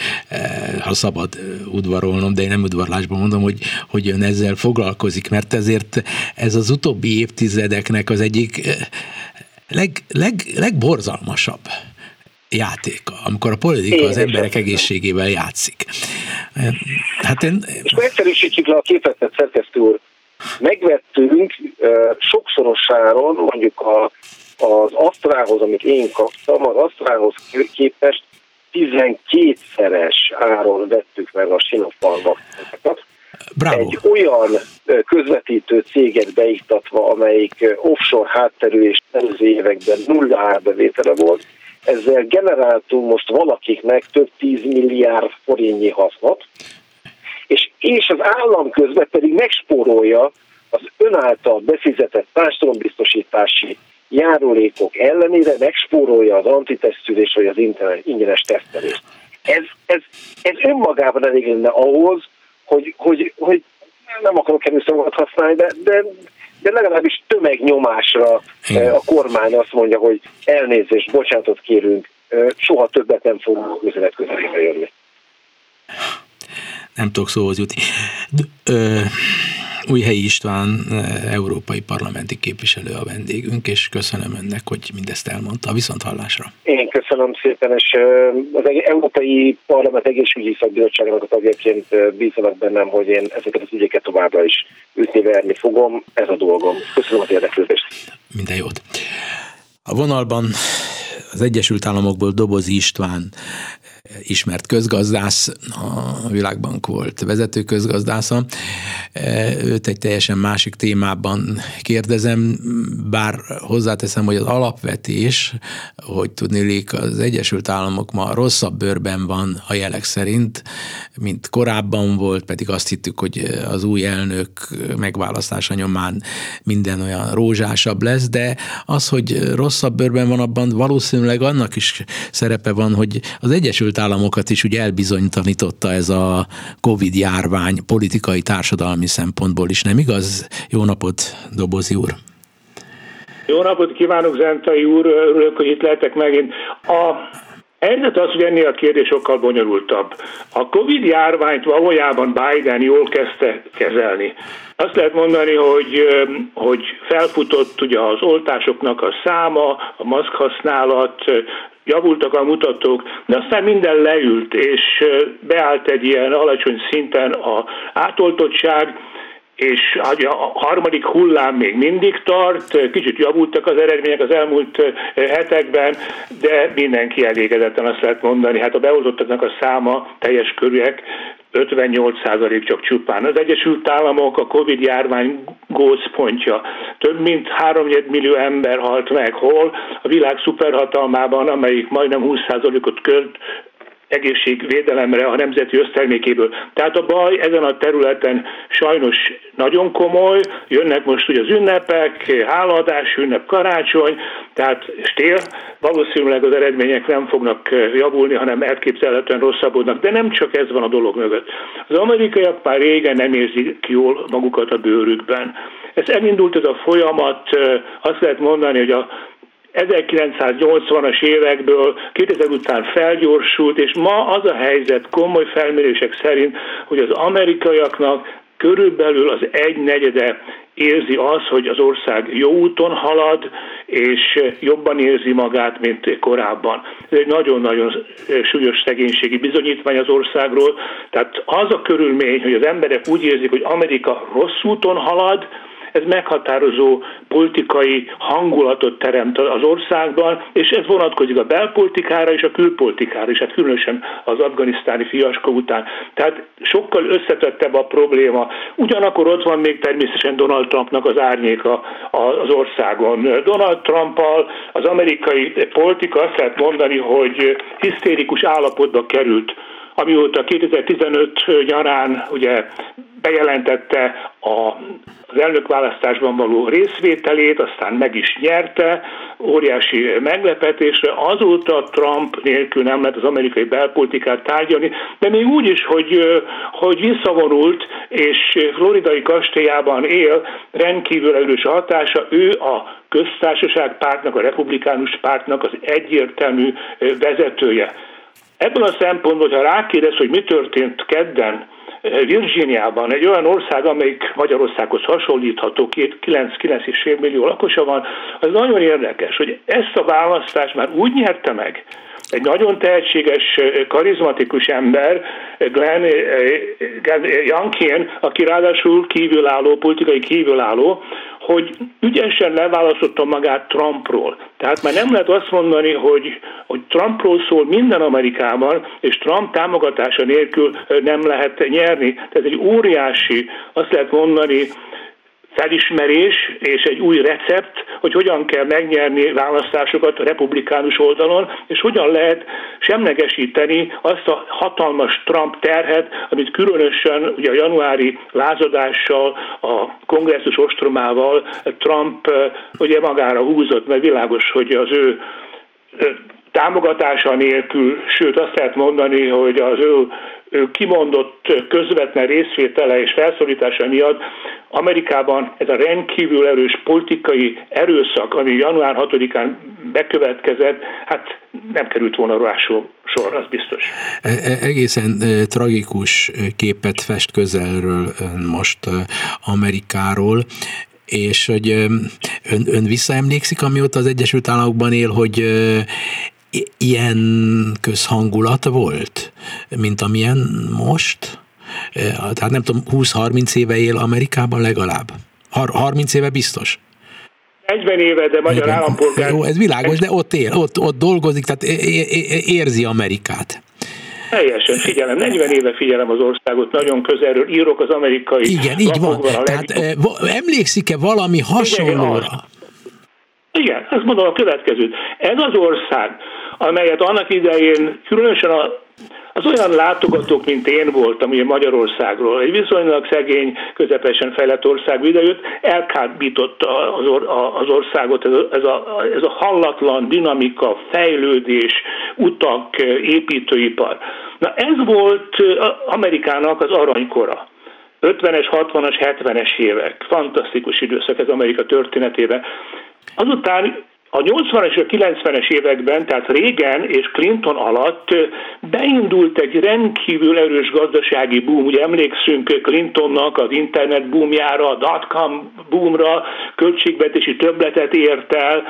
ha szabad udvarolnom, de én nem udvarlásban mondom, hogy, hogy ön ezzel foglalkozik, mert ezért ez az utóbbi évtizedeknek az egyik leg, leg, legborzalmasabb játéka, amikor a politika én az emberek egészségével játszik. Hát én... És egyszerűsítsük le a képet, szerkesztő úr. Megvettünk sokszorosáron, mondjuk a, az asztrához, amit én kaptam, az asztrához képest 12-szeres áron vettük meg a Sinopharm vakcinokat. Egy olyan közvetítő céget beiktatva, amelyik offshore hátterű és előző években nulla árbevétele volt, ezzel generáltunk most valakiknek több tíz milliárd forintnyi hasznot, és, és az állam közben pedig megspórolja az ön által befizetett társadalombiztosítási járulékok ellenére megspórolja az antitesztülés vagy az ingyenes tesztelést. Ez, ez, ez önmagában elég lenne ahhoz, hogy, hogy, hogy nem akarok erőszavakat használni, de, de de legalábbis tömegnyomásra Igen. a kormány azt mondja, hogy elnézést, bocsánatot kérünk, soha többet nem fogunk üzenet közelébe jönni. Nem tudok szóhoz jutni. Ö, Újhelyi István, európai parlamenti képviselő a vendégünk, és köszönöm önnek, hogy mindezt elmondta. Viszont hallásra. Én köszönöm szépen, és az Európai Parlament Egészségügyi Szakbizottságának a tagjaként bízanak bennem, hogy én ezeket az ügyeket továbbra is ütni verni fogom. Ez a dolgom. Köszönöm az érdeklődést. Minden jót. A vonalban az Egyesült Államokból Dobozi István ismert közgazdász, a Világbank volt vezető közgazdásza. Őt egy teljesen másik témában kérdezem, bár hozzáteszem, hogy az alapvetés, hogy tudnélik, az Egyesült Államok ma rosszabb bőrben van a jelek szerint, mint korábban volt, pedig azt hittük, hogy az új elnök megválasztása nyomán minden olyan rózsásabb lesz, de az, hogy rosszabb bőrben van, abban valószínűleg annak is szerepe van, hogy az Egyesült Államokat is ugye elbizonytalanította ez a Covid járvány politikai, társadalmi szempontból is, nem igaz? Jó napot, Dobozi úr! Jó napot kívánok, Zentai úr, örülök, hogy itt lehetek megint. A helyzet az, hogy ennél a kérdés sokkal bonyolultabb. A Covid járványt valójában Biden jól kezdte kezelni. Azt lehet mondani, hogy, hogy felfutott ugye az oltásoknak a száma, a maszk használat, javultak a mutatók, de aztán minden leült, és beállt egy ilyen alacsony szinten a átoltottság, és a harmadik hullám még mindig tart, kicsit javultak az eredmények az elmúlt hetekben, de mindenki elégedetten azt lehet mondani, hát a beoltottaknak a száma teljes körűek 58% csak csupán. Az Egyesült Államok a Covid járvány gócpontja. Több mint 3 millió ember halt meg, hol a világ szuperhatalmában, amelyik majdnem 20%-ot költ egészségvédelemre a nemzeti össztermékéből. Tehát a baj ezen a területen sajnos nagyon komoly, jönnek most ugye az ünnepek, hálaadás ünnep, karácsony, tehát stél, valószínűleg az eredmények nem fognak javulni, hanem elképzelhetően rosszabbodnak, de nem csak ez van a dolog mögött. Az amerikaiak már régen nem érzik jól magukat a bőrükben. Ez elindult ez a folyamat, azt lehet mondani, hogy a 1980-as évekből 2000 után felgyorsult, és ma az a helyzet komoly felmérések szerint, hogy az amerikaiaknak körülbelül az egy negyede érzi az, hogy az ország jó úton halad, és jobban érzi magát, mint korábban. Ez egy nagyon-nagyon súlyos szegénységi bizonyítvány az országról. Tehát az a körülmény, hogy az emberek úgy érzik, hogy Amerika rossz úton halad, ez meghatározó politikai hangulatot teremt az országban, és ez vonatkozik a belpolitikára és a külpolitikára, és hát különösen az afganisztáni fiaskó után. Tehát sokkal összetettebb a probléma. Ugyanakkor ott van még természetesen Donald Trumpnak az árnyéka az országon. Donald Trumpal az amerikai politika azt lehet mondani, hogy hisztérikus állapotba került amióta 2015 nyarán ugye bejelentette a az elnökválasztásban való részvételét, aztán meg is nyerte, óriási meglepetésre. Azóta Trump nélkül nem lehet az amerikai belpolitikát tárgyalni, de még úgy is, hogy, hogy visszavonult, és floridai kastélyában él, rendkívül erős hatása, ő a köztársaság pártnak, a republikánus pártnak az egyértelmű vezetője. Ebből a szempontból, ha rákérdez, hogy mi történt kedden, Virginiában, egy olyan ország, amelyik Magyarországhoz hasonlítható, 9-9,5 millió lakosa van, az nagyon érdekes, hogy ezt a választást már úgy nyerte meg, egy nagyon tehetséges, karizmatikus ember, Glenn, Glenn Youngkin, aki ráadásul kívülálló, politikai kívülálló, hogy ügyesen leválasztotta magát Trumpról. Tehát már nem lehet azt mondani, hogy, hogy Trumpról szól minden Amerikában, és Trump támogatása nélkül nem lehet nyerni. Tehát egy óriási, azt lehet mondani, felismerés és egy új recept, hogy hogyan kell megnyerni választásokat a republikánus oldalon, és hogyan lehet semlegesíteni azt a hatalmas Trump terhet, amit különösen ugye a januári lázadással, a kongresszus ostromával Trump ugye magára húzott, mert világos, hogy az ő támogatása nélkül, sőt azt lehet mondani, hogy az ő, kimondott közvetlen részvétele és felszorítása miatt Amerikában ez a rendkívül erős politikai erőszak, ami január 6-án bekövetkezett, hát nem került volna rá sor, az biztos. E, e, egészen e, tragikus képet fest közelről most Amerikáról és hogy ön, ön visszaemlékszik, amióta az Egyesült Államokban él, hogy ilyen közhangulat volt, mint amilyen most? Tehát nem tudom, 20-30 éve él Amerikában legalább. 30 éve biztos. 40 éve, de magyar Igen. állampolgár. Jó, ez világos, de ott él, ott, ott dolgozik, tehát érzi Amerikát. Teljesen figyelem, 40 éve figyelem az országot, nagyon közelről, írok az amerikai Igen, így van. Tehát emlékszik-e valami hasonlóra? Igen, azt mondom a következőt. Ez az ország, amelyet annak idején különösen a az olyan látogatók, mint én voltam ugye Magyarországról, egy viszonylag szegény, közepesen fejlett ország idejött, elkábította az, or, az országot ez a, ez, a, ez a hallatlan dinamika, fejlődés, utak, építőipar. Na ez volt Amerikának az aranykora. 50-es, 60-as, 70-es évek. Fantasztikus időszak ez Amerika történetében. Azután a 80-as és a 90-es években, tehát régen és Clinton alatt beindult egy rendkívül erős gazdasági boom. Ugye emlékszünk Clintonnak az internet boomjára, a dotcom boomra, költségvetési többletet ért el,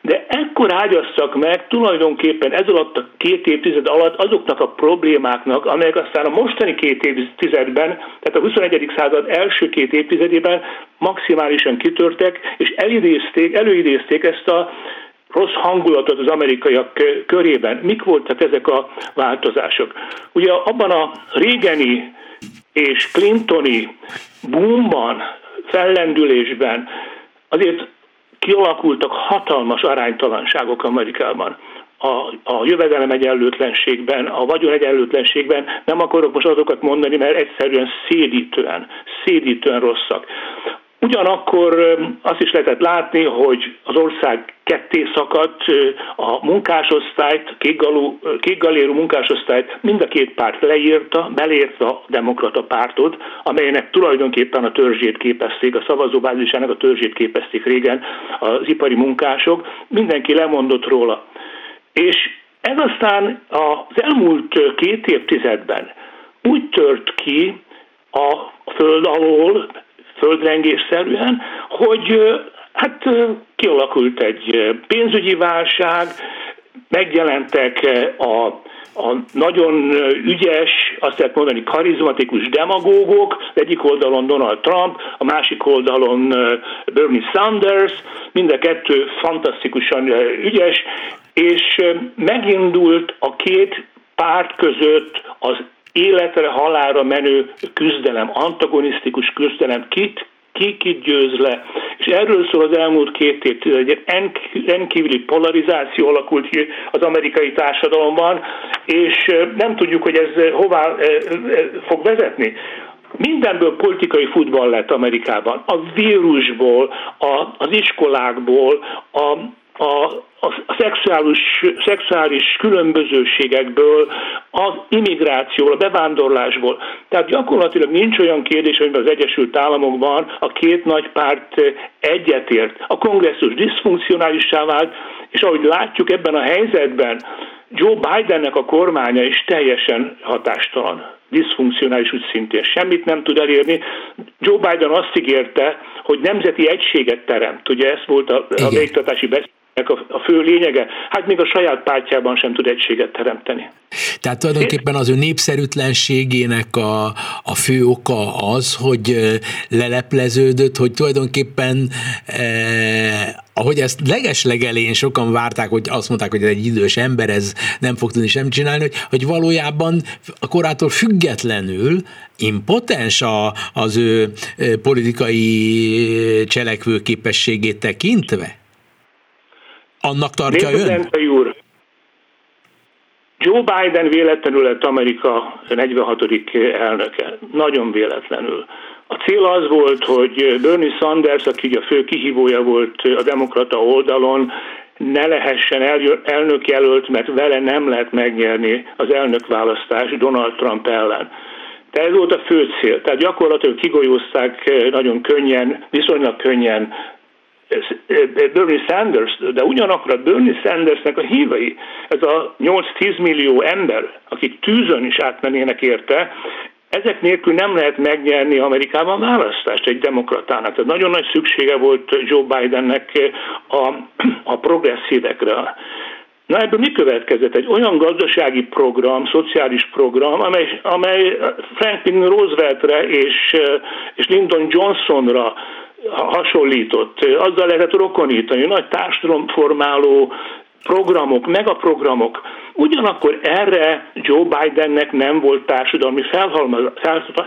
de ekkor ágyaztak meg tulajdonképpen ez alatt a két évtized alatt azoknak a problémáknak, amelyek aztán a mostani két évtizedben, tehát a 21. század első két évtizedében maximálisan kitörtek, és elidézték, előidézték ezt a rossz hangulatot az amerikaiak körében. Mik voltak ezek a változások? Ugye abban a régeni és Clintoni boomban, fellendülésben azért kialakultak hatalmas aránytalanságok Amerikában. A, a jövedelem egyenlőtlenségben, a vagyon egyenlőtlenségben nem akarok most azokat mondani, mert egyszerűen szédítően, szédítően rosszak. Ugyanakkor azt is lehetett látni, hogy az ország ketté szakadt, a munkásosztályt, kékgalérú munkásosztályt mind a két párt leírta, belérte a demokrata pártot, amelynek tulajdonképpen a törzsét képezték, a szavazóbázisának a törzsét képezték régen az ipari munkások, mindenki lemondott róla. És ez aztán az elmúlt két évtizedben úgy tört ki a föld alól, földrengésszerűen, hogy hát kialakult egy pénzügyi válság, megjelentek a, a nagyon ügyes, azt lehet mondani karizmatikus demagógok, egyik oldalon Donald Trump, a másik oldalon Bernie Sanders, mind a kettő fantasztikusan ügyes, és megindult a két párt között az életre, halára menő küzdelem, antagonisztikus küzdelem, kit ki kit győz le. És erről szól az elmúlt két évtized, egy rendkívüli polarizáció alakult ki az amerikai társadalomban, és nem tudjuk, hogy ez hová fog vezetni. Mindenből politikai futball lett Amerikában. A vírusból, a, az iskolákból, a, a, a szexuális, szexuális különbözőségekből, az immigrációból, a bevándorlásból. Tehát gyakorlatilag nincs olyan kérdés, amiben az Egyesült Államokban a két nagy párt egyetért. A kongresszus diszfunkcionálissá vált, és ahogy látjuk ebben a helyzetben, Joe Bidennek a kormánya is teljesen hatástalan diszfunkcionális úgy szintén semmit nem tud elérni. Joe Biden azt ígérte, hogy nemzeti egységet teremt. Ugye ez volt a, a végtatási beszéd a fő lényege, hát még a saját pártjában sem tud egységet teremteni. Tehát tulajdonképpen az ő népszerűtlenségének a, a fő oka az, hogy lelepleződött, hogy tulajdonképpen eh, ahogy ezt legeslegelén sokan várták, hogy azt mondták, hogy egy idős ember, ez nem fog tudni sem csinálni, hogy, hogy valójában a korától függetlenül impotens a, az ő politikai cselekvő képességét tekintve? Annak tartja ön? úr, Joe Biden véletlenül lett Amerika 46. elnöke. Nagyon véletlenül. A cél az volt, hogy Bernie Sanders, aki a fő kihívója volt a demokrata oldalon, ne lehessen elnök jelölt, mert vele nem lehet megnyerni az elnökválasztás Donald Trump ellen. Tehát ez volt a fő cél. Tehát gyakorlatilag kigolyózták nagyon könnyen, viszonylag könnyen Bernie Sanders, de ugyanakkor a Bernie Sandersnek a hívei, ez a 8-10 millió ember, akik tűzön is átmennének érte, ezek nélkül nem lehet megnyerni Amerikában választást egy demokratának. Tehát nagyon nagy szüksége volt Joe Bidennek a, a progresszívekre. Na ebből mi következett? Egy olyan gazdasági program, szociális program, amely, amely Franklin Rooseveltre és, és Lyndon Johnsonra hasonlított. Azzal lehetett rokonítani, nagy társadalomformáló programok, megaprogramok. Ugyanakkor erre Joe Bidennek nem volt társadalmi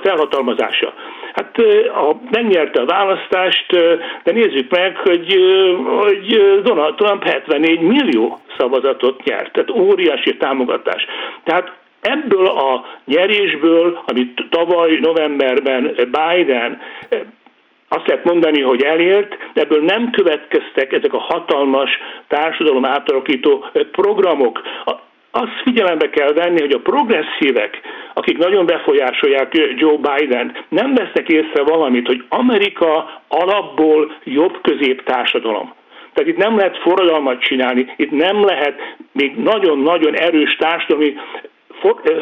felhatalmazása. Hát a, megnyerte a választást, de nézzük meg, hogy, hogy Donald Trump 74 millió szavazatot nyert, tehát óriási támogatás. Tehát ebből a nyerésből, amit tavaly novemberben Biden azt lehet mondani, hogy elért, de ebből nem következtek ezek a hatalmas társadalom átalakító programok. Azt figyelembe kell venni, hogy a progresszívek, akik nagyon befolyásolják Joe Biden, nem vesznek észre valamit, hogy Amerika alapból jobb közép társadalom. Tehát itt nem lehet forradalmat csinálni, itt nem lehet még nagyon-nagyon erős társadalmi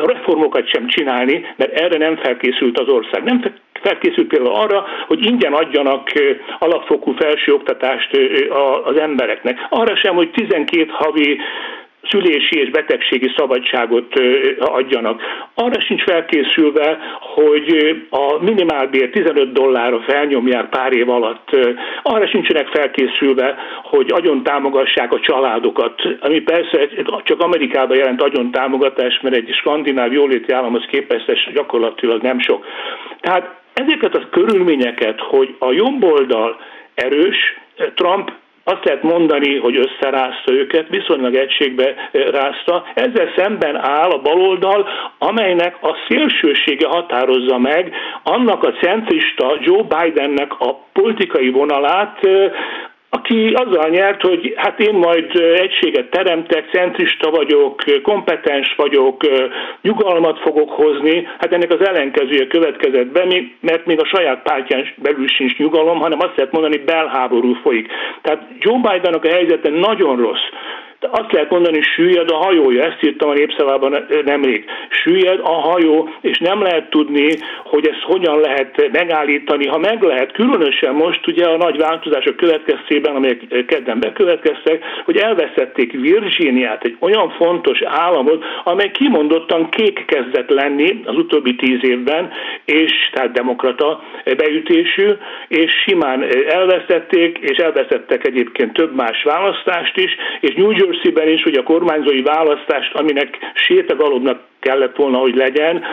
reformokat sem csinálni, mert erre nem felkészült az ország. Nem felkészült például arra, hogy ingyen adjanak alapfokú felsőoktatást az embereknek. Arra sem, hogy 12 havi szülési és betegségi szabadságot adjanak. Arra sincs felkészülve, hogy a minimálbér 15 dollárra felnyomják pár év alatt. Arra sincsenek felkészülve, hogy agyon támogassák a családokat, ami persze csak Amerikában jelent agyon támogatás, mert egy skandináv jóléti államhoz képest gyakorlatilag nem sok. Tehát ezeket a körülményeket, hogy a jobb oldal erős, Trump azt lehet mondani, hogy összerázta őket, viszonylag egységbe eh, rázta. Ezzel szemben áll a baloldal, amelynek a szélsősége határozza meg annak a centrista Joe Bidennek a politikai vonalát, eh, aki azzal nyert, hogy hát én majd egységet teremtek, centrista vagyok, kompetens vagyok, nyugalmat fogok hozni, hát ennek az ellenkezője következett be, mert még a saját pártján belül sincs nyugalom, hanem azt lehet mondani, belháború folyik. Tehát Joe Bidennak a helyzete nagyon rossz azt lehet mondani, süllyed a hajója, ezt írtam a népszavában nemrég. Süllyed a hajó, és nem lehet tudni, hogy ezt hogyan lehet megállítani. Ha meg lehet, különösen most ugye a nagy változások következtében, amelyek kedden bekövetkeztek, hogy elveszették Virginiát, egy olyan fontos államot, amely kimondottan kék kezdett lenni az utóbbi tíz évben, és tehát demokrata beütésű, és simán elvesztették, és elvesztettek egyébként több más választást is, és New Jersey-ben is, hogy a kormányzói választást, aminek sétagalomnak kellett volna, hogy legyen,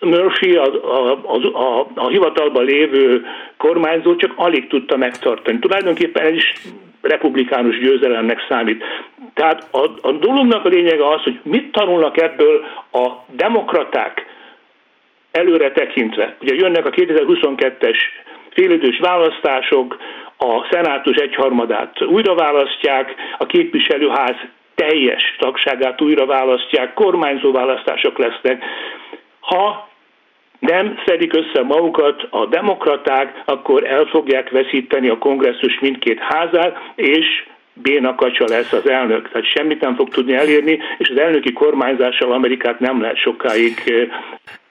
Murphy, a, a, a, a hivatalban lévő kormányzó csak alig tudta megtartani. Tulajdonképpen ez is republikánus győzelemnek számít. Tehát a, a dolognak a lényege az, hogy mit tanulnak ebből a demokraták előre tekintve. Ugye jönnek a 2022-es félidős választások, a szenátus egyharmadát újra választják, a képviselőház teljes tagságát újra választják, kormányzó választások lesznek. Ha nem szedik össze magukat a demokraták, akkor el fogják veszíteni a kongresszus mindkét házát, és béna kacsa lesz az elnök, tehát semmit nem fog tudni elérni, és az elnöki kormányzással Amerikát nem lehet sokáig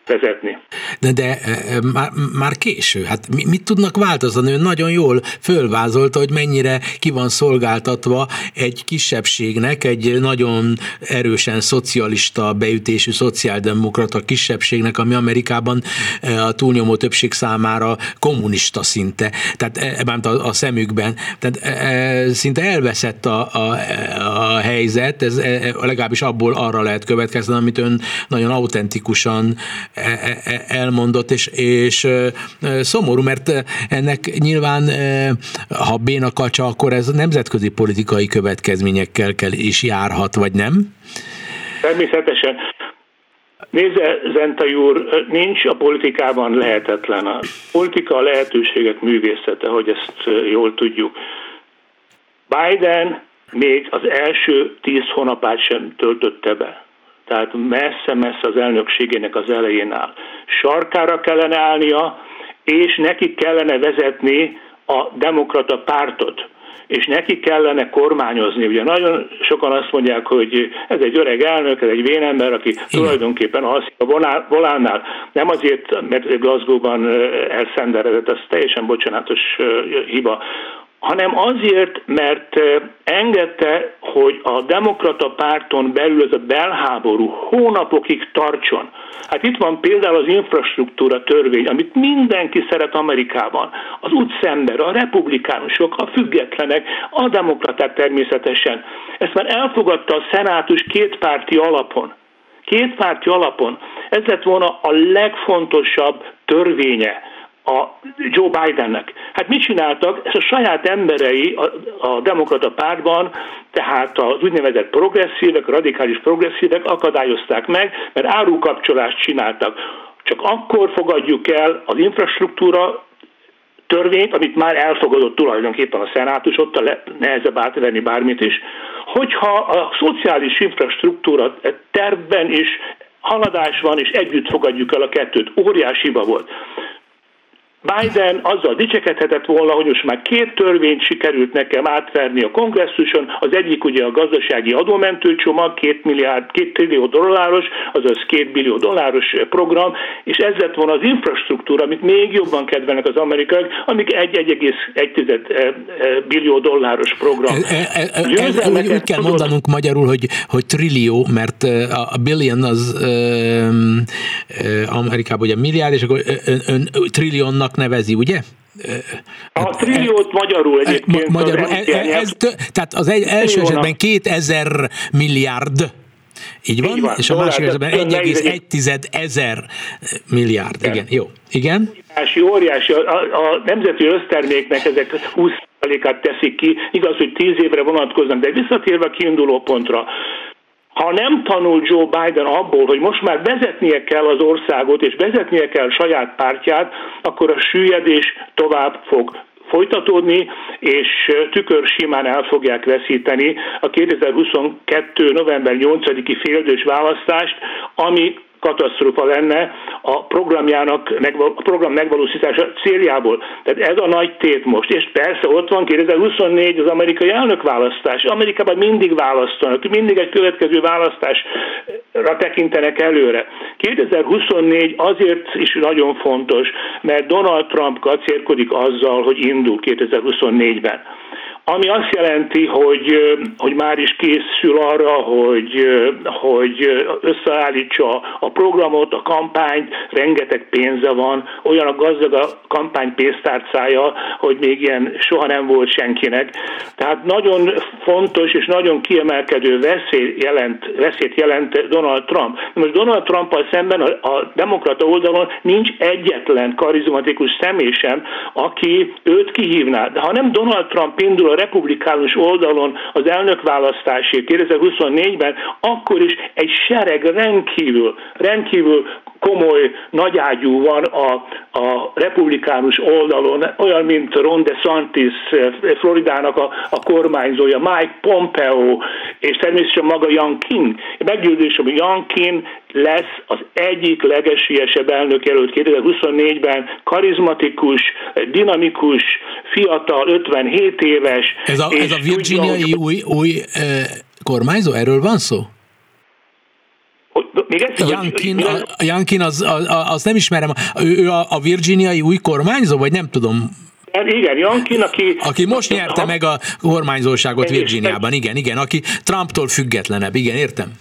vezetni. De, de e, e, már, már késő, hát mit tudnak változtatni? Ő nagyon jól fölvázolta, hogy mennyire ki van szolgáltatva egy kisebbségnek, egy nagyon erősen szocialista beütésű szociáldemokrata kisebbségnek, ami Amerikában e, a túlnyomó többség számára kommunista szinte, tehát ebben a, a szemükben, tehát szinte elveszett a, a, a helyzet, ez legalábbis abból arra lehet következni, amit ön nagyon autentikusan elmondott, és, és szomorú, mert ennek nyilván, ha béna kacsa, akkor ez nemzetközi politikai következményekkel kell is járhat, vagy nem? Természetesen. Nézze, Zentai úr, nincs a politikában lehetetlen. A politika a lehetőségek művészete, hogy ezt jól tudjuk. Biden még az első tíz hónapát sem töltötte be. Tehát messze-messze az elnökségének az elején áll. Sarkára kellene állnia, és neki kellene vezetni a demokrata pártot és neki kellene kormányozni. Ugye nagyon sokan azt mondják, hogy ez egy öreg elnök, ez egy vénember, aki Igen. tulajdonképpen az a volánnál, nem azért, mert Glasgow-ban elszenderedett, ez teljesen bocsánatos hiba, hanem azért, mert engedte, hogy a demokrata párton belül ez a belháború hónapokig tartson. Hát itt van például az infrastruktúra törvény, amit mindenki szeret Amerikában. Az útszember, a republikánusok, a függetlenek, a demokraták természetesen. Ezt már elfogadta a szenátus kétpárti alapon. Kétpárti alapon. Ez lett volna a legfontosabb törvénye a Joe Bidennek. Hát mit csináltak? Ezt a saját emberei a, a demokrata pártban, tehát az úgynevezett progresszívek, radikális progresszívek akadályozták meg, mert árukapcsolást csináltak. Csak akkor fogadjuk el az infrastruktúra törvényt, amit már elfogadott tulajdonképpen a szenátus, ott a nehezebb átvenni bármit is, hogyha a szociális infrastruktúra tervben is haladás van, és együtt fogadjuk el a kettőt. Óriási hiba volt. Biden azzal dicsekedhetett volna, hogy most már két törvényt sikerült nekem átverni a kongresszuson, az egyik ugye a gazdasági adómentő csomag, két milliárd, két trillió dolláros, azaz két billió dolláros program, és ez lett volna az infrastruktúra, amit még jobban kedvelnek az amerikaiak, amik egy 1,1 eh, eh, billió dolláros program. Ez, úgy, úgy kell mondanunk magyarul, hogy, hogy trillió, mert eh, a billion az Amerikában ugye milliárd, és akkor trilliónnak trilliónak nevezi, ugye? A trilliót magyarul egyébként. Magyarul, ez, ez, tehát az egy, első esetben 2000 milliárd így van, így van. és a másik esetben 1,1 ezer milliárd. Igen. igen, jó. Igen? Óriási, óriási. A, a nemzeti összterméknek ezek 20%-át teszik ki, igaz, hogy 10 évre vonatkoznak, de visszatérve a kiinduló pontra, ha nem tanul Joe Biden abból, hogy most már vezetnie kell az országot, és vezetnie kell saját pártját, akkor a süllyedés tovább fog folytatódni, és tükör simán el fogják veszíteni a 2022. november 8-i féldős választást, ami katasztrófa lenne a programjának, a program megvalósítása céljából. Tehát ez a nagy tét most. És persze ott van 2024 az amerikai elnökválasztás. Amerikában mindig választanak, mindig egy következő választásra tekintenek előre. 2024 azért is nagyon fontos, mert Donald Trump kacérkodik azzal, hogy indul 2024-ben ami azt jelenti, hogy, hogy már is készül arra, hogy, hogy összeállítsa a programot, a kampányt, rengeteg pénze van, olyan a gazdag a kampány pénztárcája, hogy még ilyen soha nem volt senkinek. Tehát nagyon fontos és nagyon kiemelkedő veszély jelent, veszélyt jelent Donald Trump. Most Donald Trumpal szemben a, a demokrata oldalon nincs egyetlen karizmatikus személy sem, aki őt kihívná. De ha nem Donald Trump indul a republikánus oldalon az elnökválasztásért 2024-ben, akkor is egy sereg rendkívül, rendkívül komoly nagyágyú van a, a republikánus oldalon, olyan, mint Ron DeSantis, Floridának a, a kormányzója, Mike Pompeo, és természetesen maga Jan King. Meggyőződésem, hogy Jan King lesz az egyik legesélyesebb elnök jelölt 2024-ben, karizmatikus, dinamikus, fiatal, 57 éves. Ez a, ez a virginiai új, új e, kormányzó, erről van szó? Még egyszer, Jankin, hogy, a, Jankin az, az, az nem ismerem, ő, ő a, a virginiai új kormányzó, vagy nem tudom? Igen, Jankin, aki... Aki most nyerte meg a kormányzóságot Virginiában, igen, igen, aki Trumptól függetlenebb, igen, értem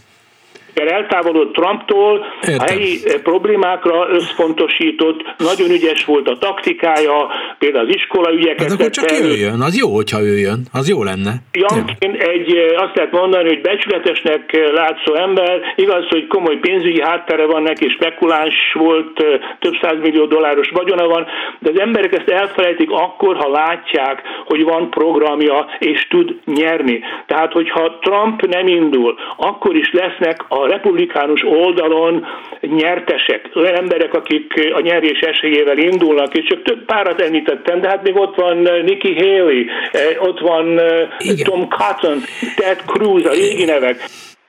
eltávolodott Trumptól, Értem. a helyi eh, problémákra összpontosított, nagyon ügyes volt a taktikája, például az iskolaügyeket. Hát akkor csak ő jön, az jó, hogyha ő jön, az jó lenne. Jankin egy, eh, azt lehet mondani, hogy becsületesnek eh, látszó ember, igaz, hogy komoly pénzügyi háttere van neki, spekuláns volt, több millió dolláros vagyona van, de az emberek ezt elfelejtik akkor, ha látják, hogy van programja és tud nyerni. Tehát, hogyha Trump nem indul, akkor is lesznek a republikánus oldalon nyertesek, olyan emberek, akik a nyerés esélyével indulnak, és csak több párat említettem, de hát még ott van uh, Nikki Haley, uh, ott van uh, Igen. Tom Cotton, Ted Cruz, a régi nevek.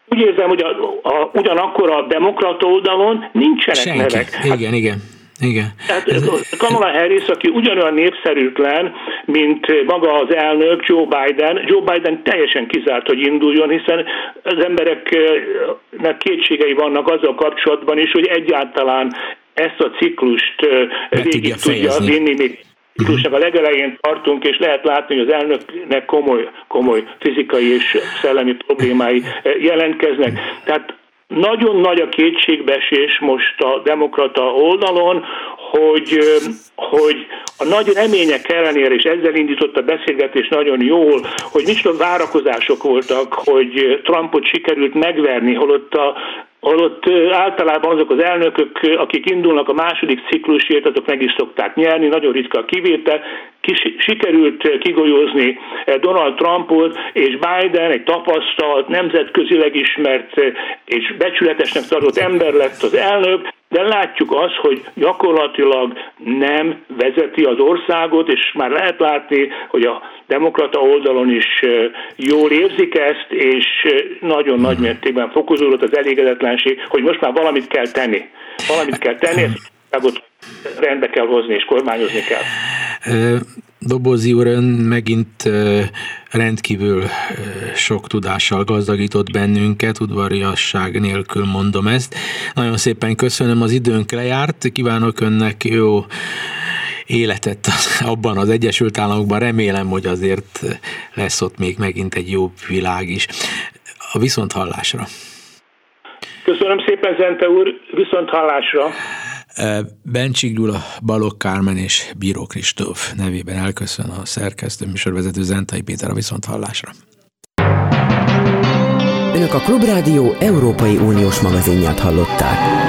úgy érzem, hogy a, a, ugyanakkor a demokrata oldalon nincsenek Senki. nevek. Hát, igen, igen. Igen. Tehát Kamala Harris, aki ugyanolyan népszerűtlen, mint maga az elnök Joe Biden, Joe Biden teljesen kizárt, hogy induljon, hiszen az embereknek kétségei vannak azzal kapcsolatban is, hogy egyáltalán ezt a ciklust végig tudja vinni, még ciklusnak a legelején tartunk, és lehet látni, hogy az elnöknek komoly, komoly fizikai és szellemi problémái jelentkeznek. Tehát nagyon nagy a kétségbesés most a demokrata oldalon, hogy, hogy a nagy remények ellenére, és ezzel indított a beszélgetés nagyon jól, hogy micsoda várakozások voltak, hogy Trumpot sikerült megverni, holott a holott általában azok az elnökök, akik indulnak a második ciklusért, azok meg is szokták nyerni, nagyon ritka a kivétel. Kis, sikerült kigolyózni Donald Trumpot, és Biden egy tapasztalt, nemzetközileg ismert és becsületesnek tartott ember lett az elnök, de látjuk azt, hogy gyakorlatilag nem vezeti az országot, és már lehet látni, hogy a demokrata oldalon is jól érzik ezt, és nagyon nagy mértékben fokozódott az elégedetlenség, hogy most már valamit kell tenni. Valamit kell tenni, ezt rendbe kell hozni és kormányozni kell. Dobozi úr, ön megint rendkívül sok tudással gazdagított bennünket, udvariasság nélkül mondom ezt. Nagyon szépen köszönöm, az időnk lejárt, kívánok önnek jó életet abban az Egyesült Államokban, remélem, hogy azért lesz ott még megint egy jó világ is. A viszont hallásra. Köszönöm szépen, Zente úr, viszont hallásra. Bencsik Gyula, Balogh Kármen és Bíró Kristóf nevében elköszön a szerkesztő műsorvezető Zentai Péter a viszont hallásra. Önök a Klubrádió Európai Uniós magazinját hallották.